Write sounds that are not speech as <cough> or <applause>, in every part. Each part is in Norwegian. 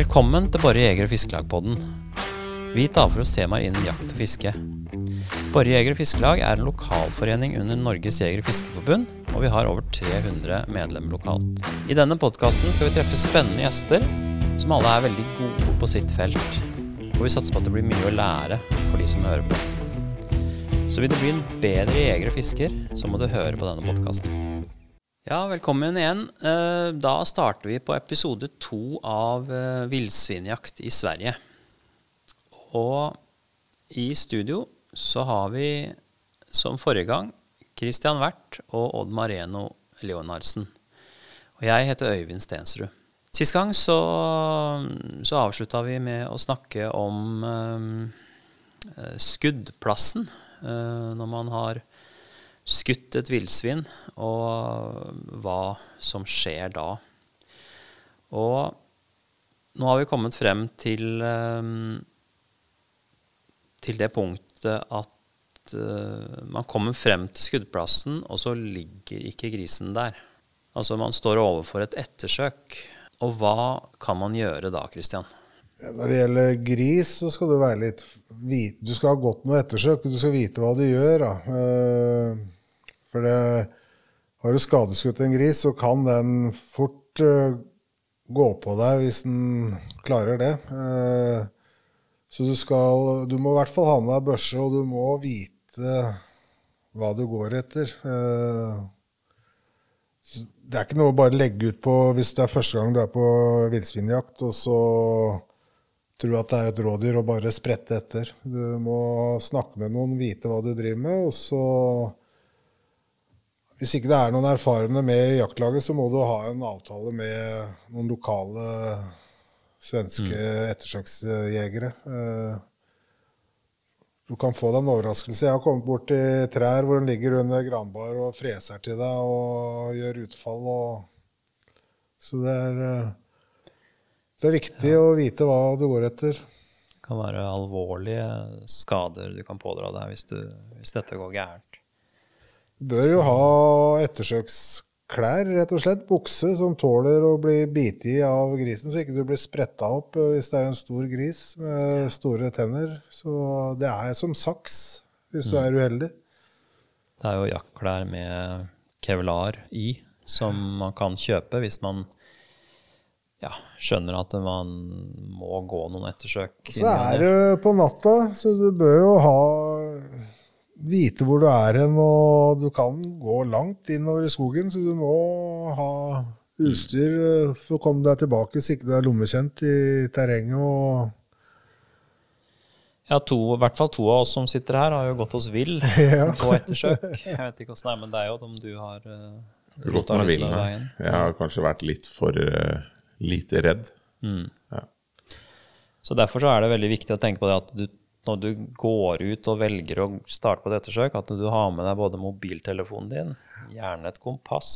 Velkommen til Borre jeger- og fiskelag-podden. Vi tar for oss temaer innen jakt og fiske. Borre jeger- og fiskelag er en lokalforening under Norges jeger- og fiskeforbund, og vi har over 300 medlemmer lokalt. I denne podkasten skal vi treffe spennende gjester, som alle er veldig gode på sitt felt. Og vi satser på at det blir mye å lære for de som hører på. Så vil du bli en bedre jeger og fisker, så må du høre på denne podkasten. Ja, velkommen igjen. Eh, Da starter vi på episode to av eh, villsvinjakt i Sverige. Og i studio så har vi, som forrige gang, Christian Wert og Odd Mareno Leonardsen. Og jeg heter Øyvind Stensrud. Sist gang så, så avslutta vi med å snakke om eh, skuddplassen eh, når man har skutt et villsvin, og hva som skjer da. Og nå har vi kommet frem til, eh, til det punktet at eh, man kommer frem til skuddplassen, og så ligger ikke grisen der. Altså man står overfor et ettersøk. Og hva kan man gjøre da, Christian? Når det gjelder gris, så skal du være litt Du skal ha godt noe ettersøk, og du skal vite hva du gjør. Da. For det, har du skadeskutt en gris, så kan den fort uh, gå på deg hvis den klarer det. Uh, Så du skal Du må i hvert fall ha med deg børse, og du må vite hva du går etter. Eh, Det er ikke noe å bare legge ut på hvis det er første gang du er på villsvinjakt, og så tror at det er et rådyr og bare sprette etter. Du må snakke med noen, vite hva du driver med, og så Hvis ikke det er noen erfarne med i jaktlaget, så må du ha en avtale med noen lokale svenske ettersøksjegere. Eh, Du kan få deg en overraskelse. Jeg har kommet bort til trær hvor den ligger under granbar og freser til deg og gjør utfall. Og... Så det er, eh, det er viktig å vite hva du går etter. Det kan være alvorlige skader du kan pådra deg hvis, du, hvis dette går gærent. Bør jo ha ettersøksklær, rett og slett. Bukse som tåler å bli bitt i av grisen, så ikke du blir spretta opp eh, hvis det er en stor gris med store tenner. Så det er som saks hvis du er uheldig. Det er jo jaktklær med kevlar i, som man kan kjøpe hvis man ja, skjønner at man må gå noen ettersøk. Så er det på natta, så du bør jo ha vite hvor du er hen, og du kan gå langt innover i skogen, så du må ha utstyr eh, for å komme deg tilbake hvis ikke du er lommekjent i terrenget. og Ja, to, I hvert fall to av oss som sitter her, har jo gått oss vill <laughs> Ja. på ettersøk. <laughs> Jeg vet ikke åssen det er med deg, Odd, om du har uh, Gått meg vill. ja. Jeg har kanskje vært litt for uh, lite redd. Så derfor så er det veldig viktig å tenke på det at du, når du går ut og velger å starte på et ettersøk, at du har med deg både mobiltelefonen din, gjerne et kompass.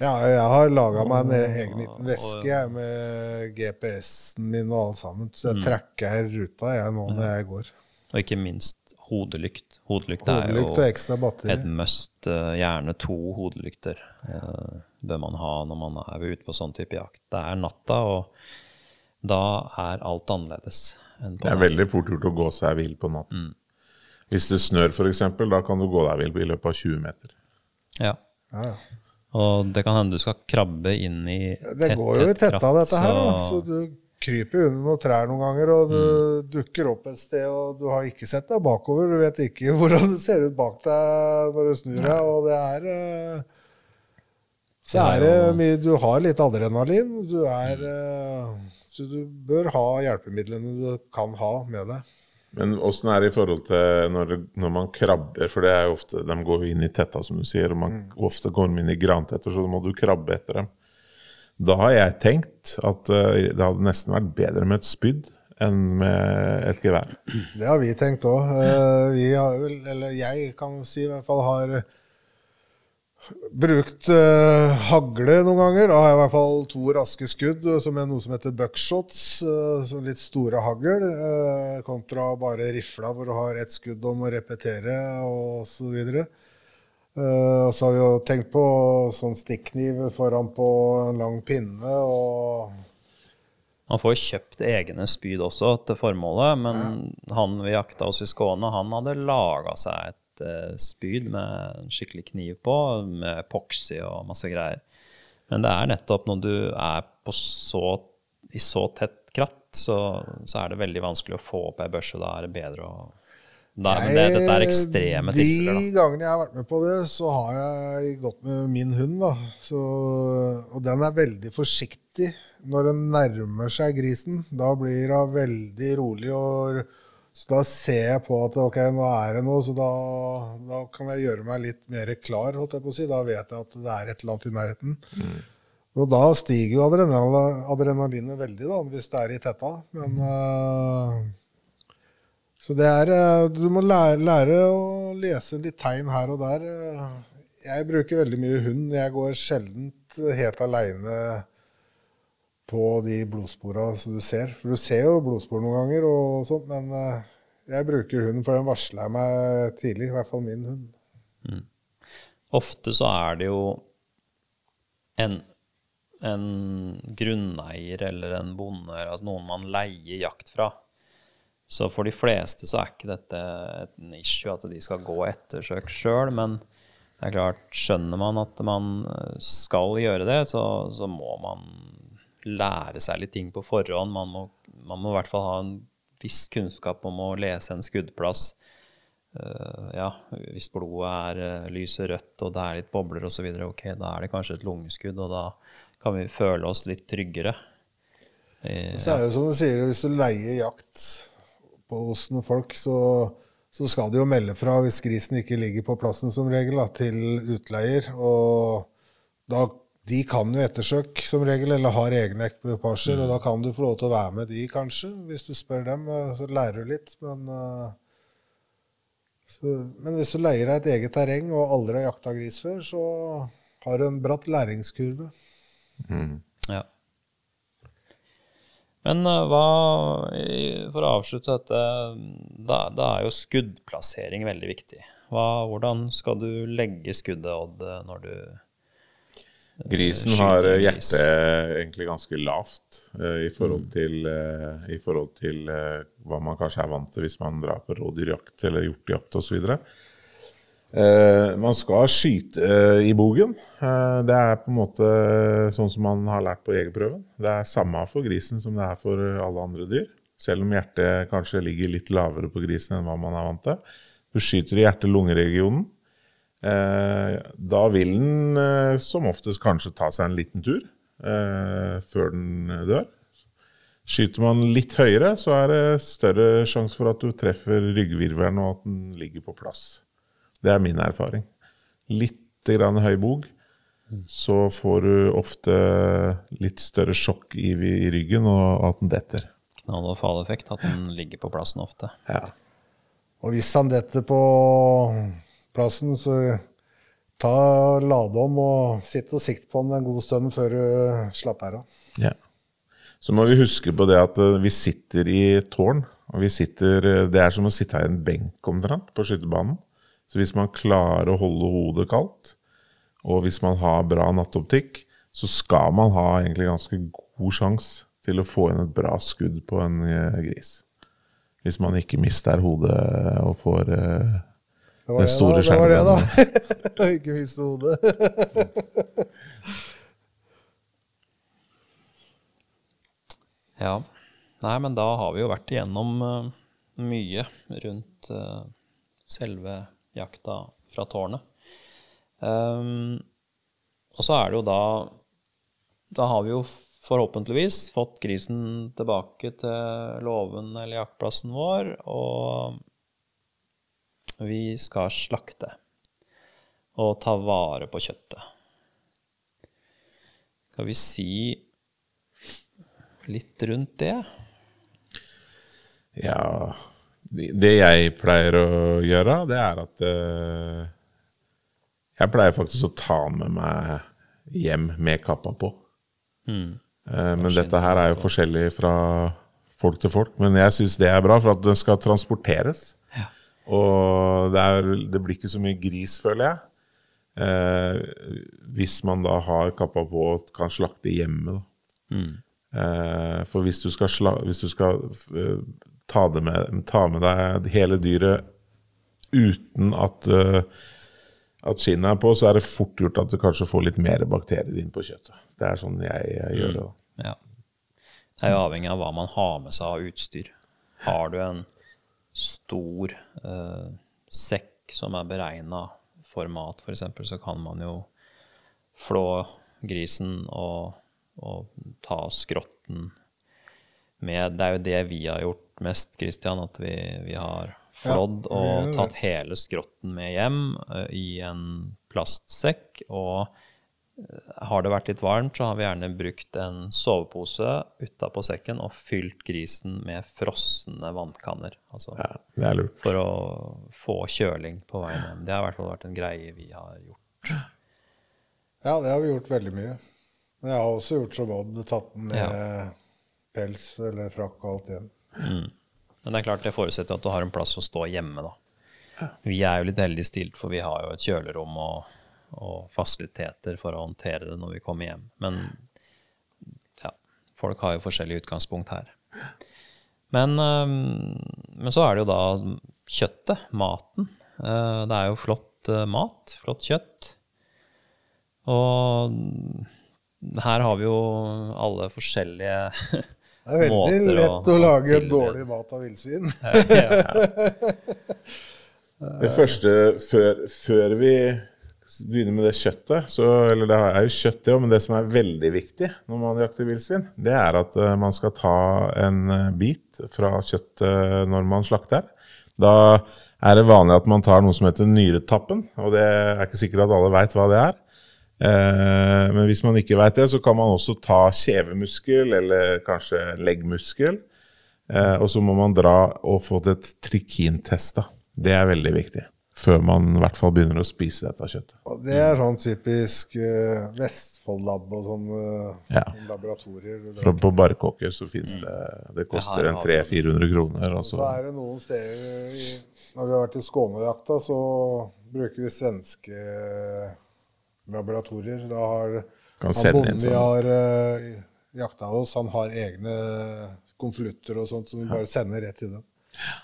Ja, jeg har laga meg en egen liten veske jeg, med GPS-en min og alt sammen, så jeg tracker ruta jeg nå når jeg går. Og ikke minst hodelykt. Hodelykt er Hodelykt og jo et must. eh, Gjerne to hodelykter ja. bør man ha når man er ute på sånn type jakt. Det er natta, og da er alt annerledes. Enn på Det er veldig fort gjort å gå seg vill på natten. Hvis det snør, f.eks., da kan du gå deg vill i løpet av 20 meter. Ja. Ja, ja. Og det kan hende du skal krabbe inn i Det går jo i tetta, dette her. så- Så du kryper under noen trær noen ganger, og du dukker opp et sted, og du har ikke sett deg bakover. Du vet ikke <laughs> hvordan det ser ut bak deg når du snur deg, og det er eh, Så er det mye Du har litt adrenalin. Du er eh, Så du bør ha hjelpemidlene du kan ha med deg. Men åssen er det i forhold til når, når man krabber? For det er jo ofte, de går jo inn i tetta, som du sier, og man ofte går inn i grantetter, så da må du krabbe etter dem. Da har jeg tenkt at eh, det hadde nesten vært bedre med et spyd enn med et gevær. Det har vi tenkt òg. Vi eller jeg kan si i hvert fall, har brukt uh, hagle noen ganger. Da har jeg i hvert fall to raske skudd, eh, som er noe som heter buckshots. Uh, litt store hagl. uh, kontra bare rifla, hvor du har ett skudd om å repetere, videre. Eh, og så har vi jo tenkt på sånn stikkniv foran på en lang pinne, og Man får jo kjøpt egne spyd også til formålet, men han vi jakta hos i Skåne, han hadde laga seg et eh, spyd med en skikkelig kniv på, med epoksy og masse greier. Men det er nettopp når du er på så, i så tett kratt, så, så er det veldig vanskelig å få opp ei børse. Da er det bedre å da, men det, Dette er ekstreme de tilfeller. De gangene jeg har vært med på det, så har jeg gått med min hund. da. Så, og den er veldig forsiktig når den nærmer seg grisen. Da blir hun veldig rolig. og så da ser jeg på at ok, nå er det noe, så da, da kan jeg gjøre meg litt mer klar. holdt jeg på å si. Da vet jeg at det er et eller annet i nærheten. Mm. Og da stiger jo adrenal, adrenalinet veldig, da, hvis det er i tetta. Men uh, Så det er uh, Du må lære, lære, å lese litt tegn her og der. Jeg bruker veldig mye hund. Jeg går sjelden helt aleine på de blodspora som du ser. For du ser jo blodspor noen ganger, og sånt, men uh, jeg bruker hunden, for den varsler meg tidlig. I hvert fall min hund. Mm. Ofte så er det jo en en grunneier eller en bonde, altså noen man leier jakt fra. Så for de fleste så er ikke dette et issue at de skal gå ettersøk sjøl, men det er klart, skjønner man at man skal gjøre det, så, så må man lære seg litt ting på forhånd. Man må, man må i hvert fall ha en viss kunnskap om å lese en skuddplass. Uh, ja, hvis blodet er uh, lyset rødt og det er litt bobler osv., ok, da er det kanskje et lungeskudd, og da kan vi føle oss litt tryggere. Uh, så er det jo som du sier, hvis du leier jakt på hos noen folk, så, så, skal du jo melde fra hvis grisen ikke ligger på plassen som regel, da, til utleier. Og da, de kan jo ettersøke som regel, eller har egne ekvipasjer, mm. og da kan du få lov til å være med de, kanskje, hvis du spør dem. Så lærer du litt. Men, eh, så, men hvis du leier deg et eget terreng og aldri har jakta gris før, så har du en bratt læringskurve. Mm. Ja. Men uh, hva For å avslutte dette, da, da, er jo skuddplassering veldig viktig. Hva, hvordan skal du legge skuddet, Odd, når du Grisen har hjertet egentlig ganske lavt uh, i forhold til, uh, i forhold til uh, hva man kanskje er vant til hvis man drar på rådyrjakt eller hjortejakt osv. Uh, man skal skyte i bogen. Det er på en måte sånn som man har lært på jegerprøven. Det er samme for grisen som det er for alle andre dyr. Selv om hjertet kanskje ligger litt lavere på grisen enn hva man er vant til. Du skyter i hjerte-lungeregionen. Da vil den som oftest kanskje ta seg en liten tur før den dør. Skyter man litt høyere, så er det større sjanse for at du treffer ryggvirvelen og at den ligger på plass. Det er min erfaring. Litt grann høy bog, så får du ofte litt større sjokk i, i ryggen, og at den detter. Knall- og falleffekt, at den ligger på plassen ofte. Ja. Og hvis han detter på plassen, så ta lade om og sitt og sikt på den en god stund før du slapper av. Ja. Så må vi huske på det at eh, vi sitter i tårn. og vi sitter, eh, Det er som å sitte i en benk omtrent på skytebanen. Så hvis man klarer å holde hodet kaldt, og hvis man har bra nattoptikk, så skal man ha egentlig ganske god sjanse til å få inn et bra skudd på en eh, gris. Hvis man ikke mister hodet og får uh, den store skjermen. Det var det, da. <laughs> ikke miste hodet. <laughs> ja. Nei, men da har vi jo vært igjennom uh, mye rundt uh, selve jakta fra tårnet. Um, og så er det jo da Da har vi jo forhåpentligvis fått grisen tilbake til låven eller jaktplassen vår, og vi skal slakte og ta vare på kjøttet. Skal vi si litt rundt det? Ja det jeg pleier å gjøre, det er at uh, Jeg pleier faktisk å ta med meg hjem med kappa på. Mm. Men dette her er jo forskjellig fra folk til folk. Men jeg syns det er bra, for at den skal transporteres. Og det, er, det, blir ikke så mye gris, føler jeg. Eh, hvis man da har kappa på og kan slakte hjemme. Mm. Eh, for hvis du skal, sla, hvis du skal eh, ta, det med, ta med deg hele dyret uten at, uh, at skinnet er på, så er det fort gjort at du kanskje får litt mer bakterier inn på kjøttet. Det er sånn jeg, jeg gjør det. da. Ja. Det er jo avhengig av hva man har med seg av utstyr. Har du en stor eh, sekk som er beregna for mat, f.eks., så kan man jo flå grisen og, og ta skrotten med Det er jo det vi har gjort mest, Christian, at vi, vi har flådd og tatt hele skrotten med hjem eh, i en plastsekk. og har det vært litt varmt, så har vi gjerne brukt en sovepose utapå sekken og fylt grisen med frosne vannkanner. Altså Ja, det er lurt. for å få kjøling på veien hjem. Det har i hvert fall vært en greie vi har gjort. Ja, det har vi gjort veldig mye. Men jeg har også gjort som Odd, tatt den med Ja. pels eller frakk og alt igjen. Men det er klart det forutsetter at du har en plass å stå hjemme, da. Vi er jo litt heldig stilt, for vi har jo et kjølerom og, og fasiliteter for å håndtere det når vi kommer hjem. Men ja, folk har jo forskjellig utgangspunkt her. Men, men så er det jo da kjøttet, maten. Eh, Det er jo flott eh, mat, flott kjøtt. Og her har vi jo alle forskjellige måter <laughs> Det er veldig lett å å lage tilberede. dårlig mat av villsvin. <laughs> Det første før, før vi begynner med det kjøttet, så, eller det er jo kjøtt det òg, men det som er veldig viktig når man jakter villsvin, det er at eh, man skal ta en eh, bit fra kjøttet når man slakter. Da er det vanlig at man tar noe som heter nyretappen, og det er ikke sikkert at alle veit hva det er. Eh, men hvis man ikke veit det, så kan man også ta kjevemuskel eller kanskje leggmuskel. Eh, og så må man dra og få til et trikintest. da. Det er veldig viktig. Før man i hvert fall begynner å spise dette kjøttet. Og det er sånn typisk uh, Vestfold-lab og sånne uh, Ja. laboratorier. For på Barkåker så fins det Det koster Ja, en 300-400 kroner. Og Så så, er det noen steder i, Når vi har vært i Skånejakta, så bruker vi svenske laboratorier. Da har Kan han bonden vi sånn. har uh, jakta hos, han har egne konvolutter og sånt som vi bare sender rett til dem.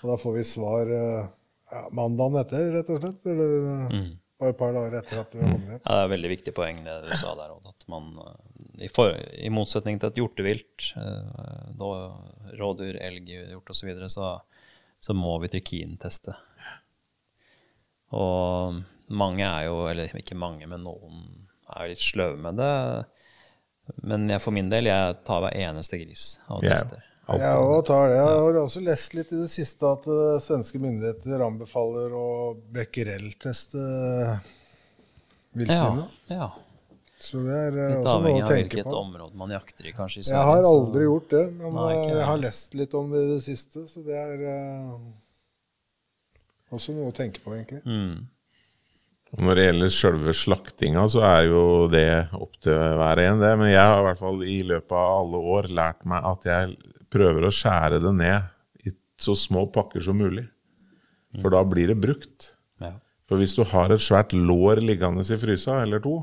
Og da får vi svar eh, ja, mandagen etter, rett og slett. Eller Mm. bare et par dager etter at du kom kommet hjem. Ja, det er et veldig viktig poeng det du sa der. At man, eh, i, for, I motsetning til et hjortevilt, eh, da rådyr, elg, hjort osv., så, videre, så så må vi trikinteste. Og mange er jo, eller ikke mange, men noen er jo litt sløve med det. Men jeg for min del, jeg tar hver eneste gris og tester. Jeg tar det. Jeg har også lest litt i det siste at uh, svenske myndigheter anbefaler å becquerel-teste Ja, villsvinet. ja. Så det er uh, Litt også noe avhengig å av tenke hvilket på. område man jakter i, kanskje. i Jeg har har så- aldri gjort det, men Nei, ikke eh, jeg har lest litt om det i det siste, så det er uh, også noe å tenke på, egentlig. Mm. Når det gjelder selve slaktinga, så er jo det opp til hver en, det. Men jeg har i hvert fall i løpet av alle år lært meg at jeg prøver å skjære det ned i så små pakker som mulig. For da blir det brukt. Ja. For hvis du har et svært lår liggende i frysa, eller to,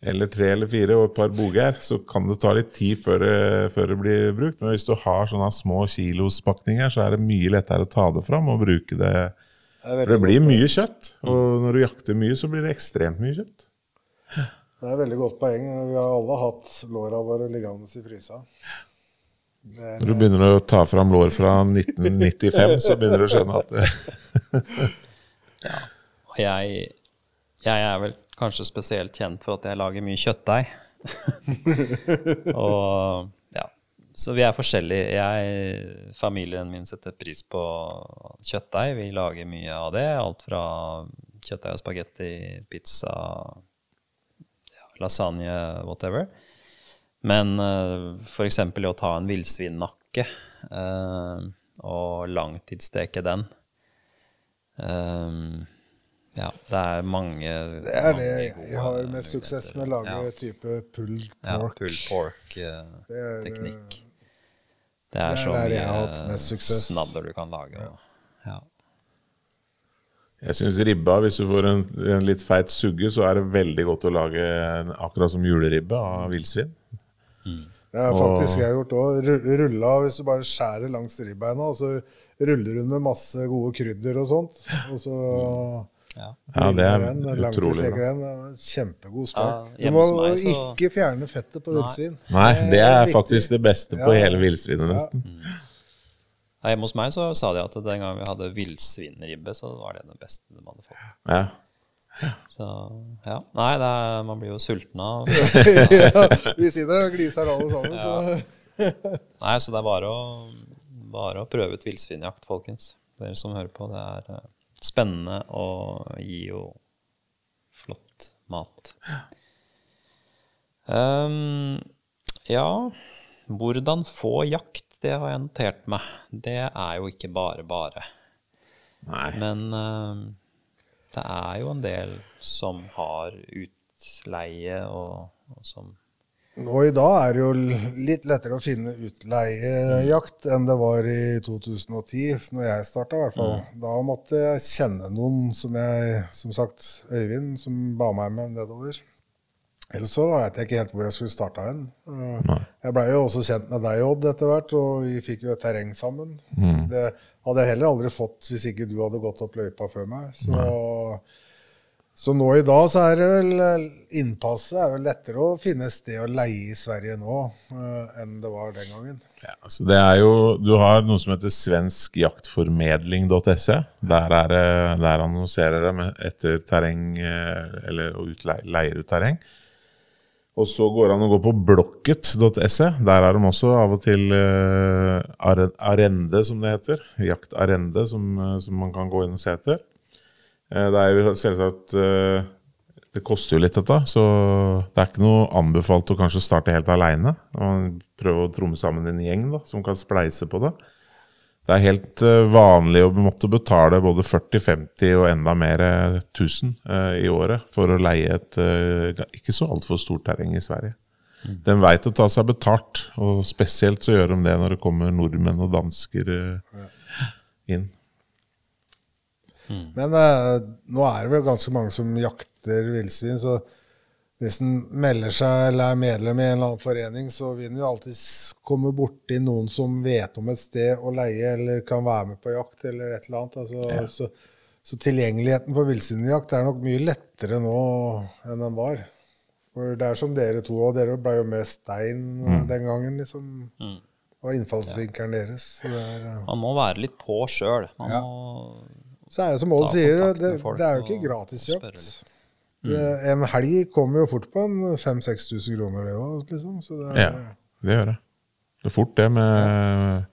eller tre eller fire og et par boger, så kan det ta litt tid før det, før det blir brukt. Men hvis du har sånne små kilospakninger, så er det mye lettere å ta det fram og bruke det. Det For det blir mye kjøtt, og når du jakter mye, så blir det ekstremt mye kjøtt. Det er et veldig godt poeng. Vi har alle hatt låra våre liggende i frysa. Når du begynner å ta fram lår fra 1995, så begynner du å skjønne at <laughs> det, Og jeg, jeg er vel kanskje spesielt kjent for at jeg lager mye kjøttdeig. <laughs> og ja, så vi er forskjellige. Jeg, familien min setter pris på kjøttdeig. Vi lager mye av det. Alt fra kjøttdeig og spagetti, pizza, ja, lasagne, whatever. Men uh, f.eks. å ta en villsvinnakke uh, og langtidssteke den eh, Ja, det er mange det er det mange jeg gode har mest suksess med å lage Ja. type pulled Ja, pork. pulled Det er, pork-teknikk. det det er så mye jeg snadder du kan lage. Ja. Ja. Jeg syns ribba, hvis du får en, en litt feit sugge, så er det veldig godt å lage akkurat som juleribbe av villsvin. Det har faktisk jeg gjort òg. Rulla hvis du bare skjærer langs ribbeina, og så ruller hun med masse gode krydder og sånt. Og så Ja. Ja, det er den, utrolig Kjempegod smak. Ja, du må meg så- ikke fjerne fettet på Nei. villsvin. Nei, det er faktisk det beste på Ja. hele villsvinet, Ja. nesten. Nei, Hjemme hos meg så sa de at den gangen vi hadde villsvinribbe, så var det den beste de hadde fått. Ja. Så ja. Nei, er, man blir jo sulten av <laughs> ja, vi sitter og gliser alle sammen, så Nei, så det er bare å, bare å prøve ut villsvinjakt, folkens. Dere som hører på. Det er eh, spennende og gir jo flott mat. Um, ja, hvordan få jakt, det har jeg notert meg. Det er jo ikke bare bare. Nei. Men ehm, det er jo en del som har utleie, og, og som Nå i dag er det jo litt lettere å finne utleiejakt enn det var i 2010, når jeg starta i hvert fall. Da måtte jeg kjenne noen som jeg, som sagt, Øyvind, som ba meg med nedover. Ellers så vet jeg ikke helt hvor jeg skulle starta hen. Jeg blei jo også kjent med deg, Odd, etter hvert, og vi fikk jo et terreng sammen. Det hadde jeg heller aldri fått hvis ikke du hadde gått opp løypa før meg. Så, så nå i dag så er det vel eh, Innpasset er vel lettere å finne et sted å leie i Sverige nå uh, enn det var den gangen. Ja, altså det er jo, du har noe som heter svenskjaktformedling.se. Der, er der annonserer de etter terreng, eh, eller leier ut terreng. Og så går det an å gå på blokket.se. Der er de også av og til uh, arende, som det heter. Jaktarende, som, eh, som man kan gå inn og se etter. Uh, det er jo selvsagt uh, Det koster jo litt, dette. Så det er ikke noe anbefalt å kanskje starte helt aleine. Prøve å tromme sammen en gjeng da, som kan spleise på det. Det er helt eh, vanlig å måtte betale både 40-50 og enda mer eh, 1000 eh, i året for å leie et eh, ikke så altfor stort terreng i Sverige. Den veit å ta seg betalt, og spesielt så gjør de det når det kommer nordmenn og dansker eh, inn. Men eh, nå er det vel ganske mange som jakter villsvin, så hvis en melder seg eller er medlem i en eller annen forening, så vil en jo alltid komme borti noen som vet om et sted å leie, eller kan være med på jakt, eller et eller annet. Altså, så, så tilgjengeligheten for villsvinjakt er nok mye lettere nå enn den var. For det er som dere to, og dere ble jo med stein den gangen, liksom. Og innfallsvinkelen deres. Så er, eh, Man må være litt på sjøl. Man Ja. må Så er det som Odd sier, det, det er jo ikke gratisjakt. spørre Det- En helg kommer jo fort på en 5000-6000 kroner, det òg, liksom. Det er, Ja, det gjør det. Det er fort det med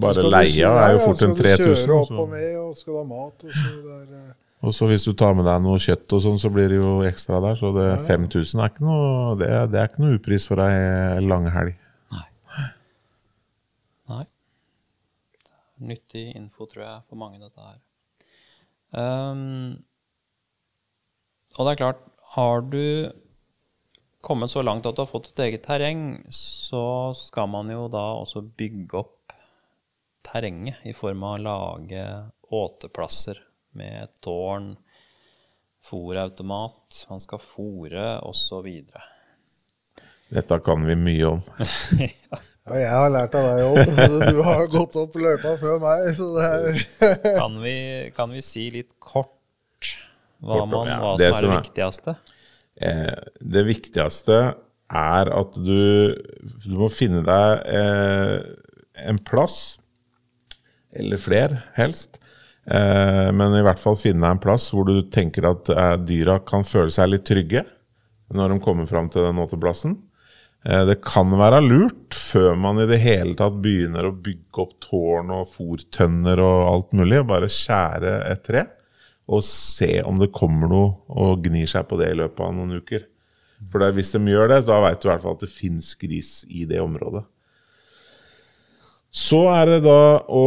Bare leia er jo fort en Skal du kjøre opp og ned, og skal du ha mat, og så det er, eh, Og så hvis du tar med deg noe kjøtt og sånn, så blir det jo ekstra der. Så det 5000 er ikke noe, det, er- det er ikke noe upris for ei lang helg. Nei. Nyttig info, tror jeg, for mange, dette her. Ehm, og det er klart, har du kommet så langt at du har fått et eget terreng, så skal man jo da også bygge opp terrenget i form av å lage åteplasser med et tårn, fòrautomat, man skal fòre osv. Dette kan vi mye om. <laughs> ja, jeg har lært av deg òg. Du har gått opp løypa før meg, så det er Kan vi, kan vi si litt kort hva, man, hva som er det viktigste? Eh, det viktigste er at du, du må finne deg eh, en plass, eller fler helst, eh, men i hvert fall finne deg en plass hvor du tenker at dyra kan føle seg litt trygge når de kommer fram til den åteplassen. Eh, det kan være lurt, før man i det hele tatt begynner å bygge opp tårn og fòrtønner og alt mulig, bare skjære et tre og se om det kommer noe og gnir seg på det i løpet av noen uker. For det, hvis de gjør det, da veit du i hvert fall at det fins gris i det området. Så er det da å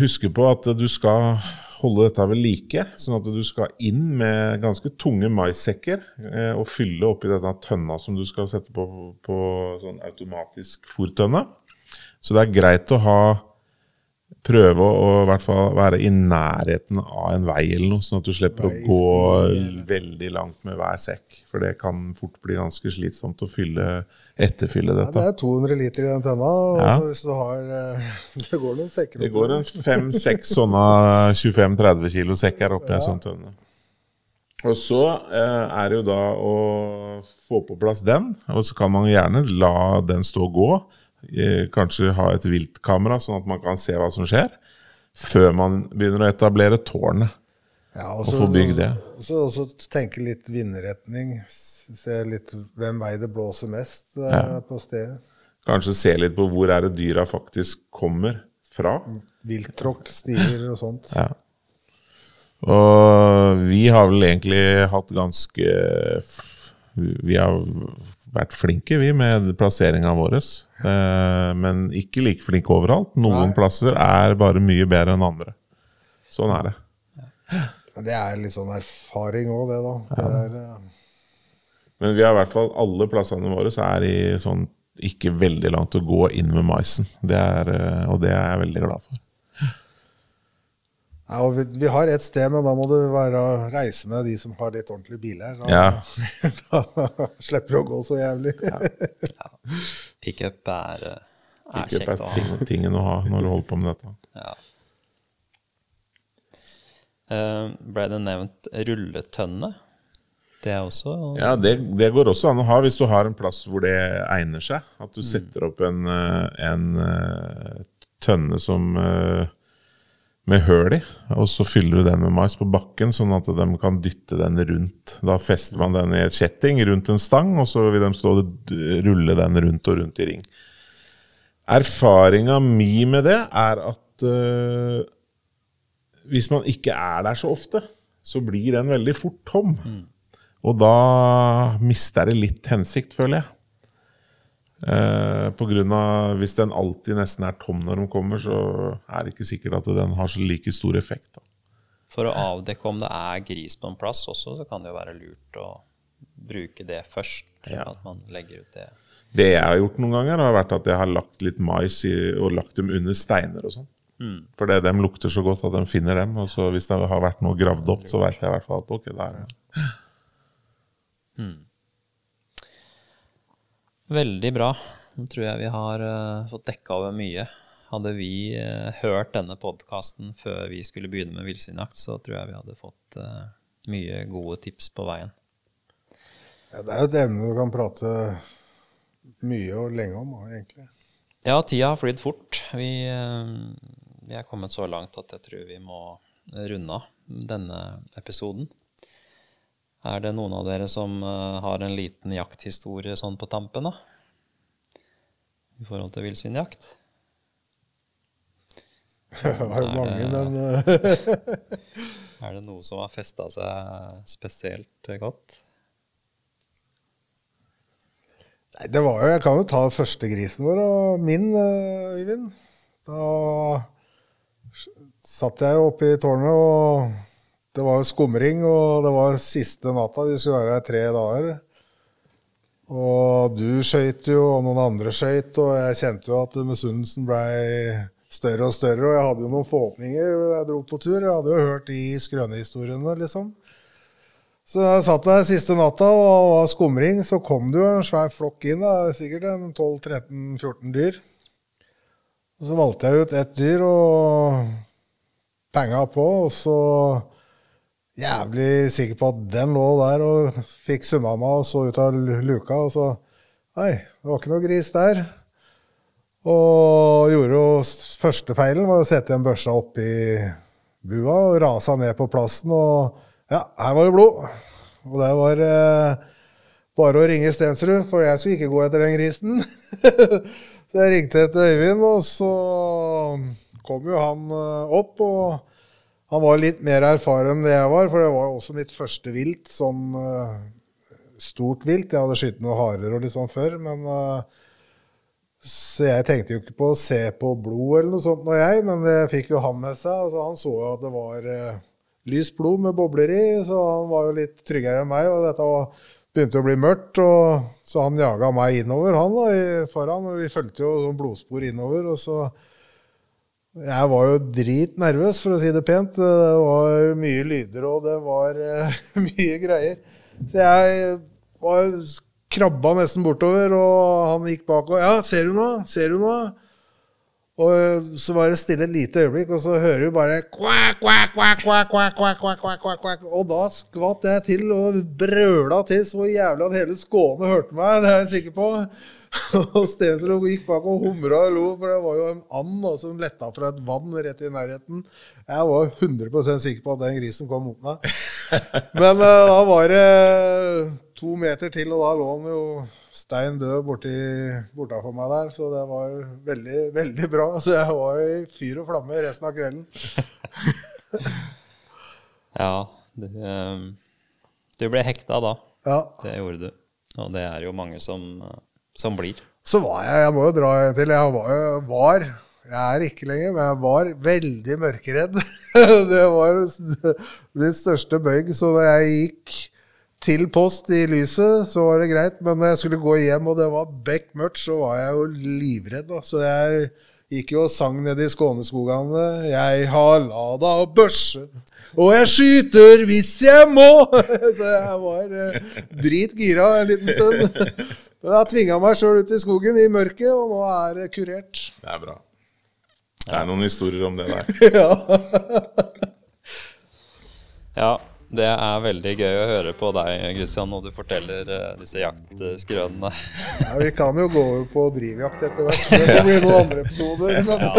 huske på at du skal holde dette ved like, sånn at du skal inn med ganske tunge maissekker eh, og fylle oppi denne tønna som du skal sette på, på sånn automatisk fòrtønne. Så det er greit å ha prøve å, å være i nærheten av en vei eller noe, sånn at du slipper Vei, å gå eller- veldig langt med hver sekk. For det kan fort bli ganske slitsomt å fylle, etterfylle Ja, dette. det er 200 liter i den tønna. Og Ja. så hvis du har eh, <laughs> Det går noen sekker Det oppi går en fem-seks sånne 25-30 kilo sekker oppi en sånn tønne. Og så eh, er det jo da å få på plass den, og så kan man gjerne la den stå og gå. Eh, kanskje ha et viltkamera, sånn at man kan se hva som skjer. Før man begynner å etablere tårnet. Ja, og få bygd det. Så også tenke litt vindretning. Se litt hvem vei det blåser mest eh, Ja. på stedet. Kanskje se litt på hvor er det dyra faktisk kommer fra. Vilttråkk, stier og sånt. Ja. Og vi har vel egentlig hatt ganske Vi har vært flinke, vi, med plasseringa vår. Eh, men ikke like flinke overalt. Noen Nei. plasser er bare mye bedre enn andre. Sånn er det. Men det er litt sånn erfaring òg, det, da. Det er, eh, Men vi har i hvert fall alle plassene våre så er i sånn ikke veldig langt å gå inn med maisen. Det er, eh, og det er jeg veldig glad for. Ja, og vi, vi har et sted, men da må du være, reise med de som har litt ordentlige biler. Da, Ja. <laughs> da slipper du å gå så jævlig. Pickup er, eh, er Pick kjekt å ha. ting, tingen å ha når du holder på med dette. Ja. Uh, ble det nevnt rulletønne? Det er også Ja, det, det går også an å ha hvis du har en plass hvor det egner seg. At du setter opp en, eh, en tønne som eh, med høl i, og så fyller du den med mais på bakken, sånn at de kan dytte den rundt. Da fester man den i et kjetting rundt en stang, og så vil de stå og rulle den rundt og rundt i ring. Erfaringa mi med det er at uh, hvis man ikke er der så ofte, så blir den veldig fort tom. Og da mister det litt hensikt, føler jeg. Eh, på grunn av Hvis den alltid nesten er tom når de kommer, så er det ikke sikkert at den har så like stor effekt. Da. For å avdekke om det er gris på en plass også, så kan det jo være lurt å bruke det først. Ja. At man legger ut det. Det jeg har gjort noen ganger, har vært at jeg har lagt litt mais i, og lagt dem under steiner og sånn. For det, de lukter så godt at de finner dem. Og så hvis det har vært noe gravd opp, så veit jeg i hvert fall at ok, det er det. Veldig bra. Nå tror jeg vi har eh, fått dekka over mye. Hadde vi eh, hørt denne podkasten før vi skulle begynne med villsvinjakt, så tror jeg vi hadde fått eh, mye gode tips på veien. Ja, det er jo et emne du kan prate mye og lenge om, egentlig. Ja, tida har flydd fort. Vi, vi er kommet så langt at jeg tror vi må runde av denne episoden. Er det noen av dere som eh, har en liten jakthistorie sånn på tampen, da? I forhold til villsvinjakt? <laughs> Det var jo mange, men <laughs> eh, <laughs> Er det noe som har festa seg spesielt godt? Nei, det var jo Jeg kan jo ta første grisen vår og min, eh, Øyvind. Da satt jeg oppe i tårnet, og det var skumring, og det var siste natta. Vi skulle være her tre dager. Og du skøyt jo, og noen andre skøyt, og jeg kjente jo at misunnelsen blei større og større. Og jeg hadde jo noen forhåpninger jeg dro på tur. Jeg hadde jo hørt de skrønehistoriene, liksom. Så jeg satt der siste natta og var skumring, så kom det jo en svær flokk inn, da, sikkert en 12-13-14 dyr. Og så valgte jeg ut ett dyr og penga på, og så jævlig sikker på at den lå der og fikk summa meg og så ut av luka, og så Nei, det var ikke noe gris der. Og gjorde jo første feilen var å sette en børsa oppi bua og rasa ned på plassen, og ja, her var det blod. Og det var eh, bare å ringe Stensrud, for jeg skulle ikke gå etter den grisen. <laughs> så jeg ringte etter Øyvind, og så kom jo han eh, opp. og han var litt mer erfaren enn det jeg var, for det var også mitt første vilt. Sånn eh, stort vilt. Jeg hadde skutt noen harer og litt sånn før, men eh, Så jeg tenkte jo ikke på å se på blod eller noe sånt når jeg, men det fikk jo han med seg. Altså, han så jo at det var uh, lyst blod med bobler i, så han var jo litt tryggere enn meg. Og dette var, begynte å bli mørkt, og, så han jaga meg innover, han da, foran. Og vi fulgte jo sånn blodspor innover, og så Jeg var jo dritnervøs, for å si det pent. Det var mye lyder, og det var uh, <laughs> mye greier. Så jeg var krabba nesten bortover, og han gikk bak og Ja, ser du noe? Ser du noe? Og så var det stille et lite øyeblikk, og så hører du bare kvakk, kvakk, kvakk, kvakk, kvakk, kvakk, kvakk, kvakk, kvakk. Og da skvatt jeg til og brøla til så jævlig at hele Skåne hørte meg. Det er jeg sikker på. <laughs> og Stensrud gikk bak og humra og lo, for det var jo en and som letta fra et vann rett i nærheten. Jeg var 100 sikker på at den grisen kom mot meg. Men uh, da var det to meter til, og da lå han jo stein død borti, bortafor meg der. Så det var veldig, veldig bra. <laughs> Så jeg var i fyr og flamme resten av kvelden. <laughs> ja, du, um, du ble hekta da. Ja. Det gjorde du. Og det er jo mange som som blir. Så var jeg Jeg må jo dra en til. Jeg var, var jeg er ikke lenger, men jeg var veldig mørkeredd. <laughs> det var min største bøyg. Så da jeg gikk til post i lyset, så var det greit. Men når jeg skulle gå hjem, og det var bekk mørkt, så var jeg jo livredd. Så jeg gikk jo og sang nede i Skåneskogene. Jeg har lada børse, og jeg skyter hvis jeg må! <laughs> Så jeg var eh, dritgira en liten stund. <laughs> Men jeg tvinga meg sjøl ut i skogen i mørket, og nå er det kurert. Det er bra. Det er noen historier om det der. <laughs> ja. ja. Det er veldig gøy å høre på deg, Kristian, når du forteller uh, disse jaktskrønene. <laughs> ja, vi kan jo gå over på drivjakt etter hvert. Det <laughs> kan bli noen andre episoder. Men ja,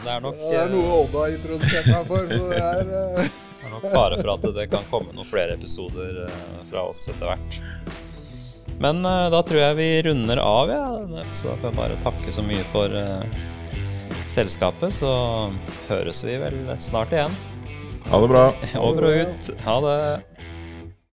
det er nok Det er noe Odda har introdusert meg for, så det er uh... Det er nok fare for at det kan komme noen flere episoder uh, fra oss etter hvert. Men uh, da tror jeg vi runder av, ja. Så jeg kan bare takke så mye for uh, selskapet. Så høres vi vel snart igjen. Ha det bra. <laughs> Over og ut. Ha det.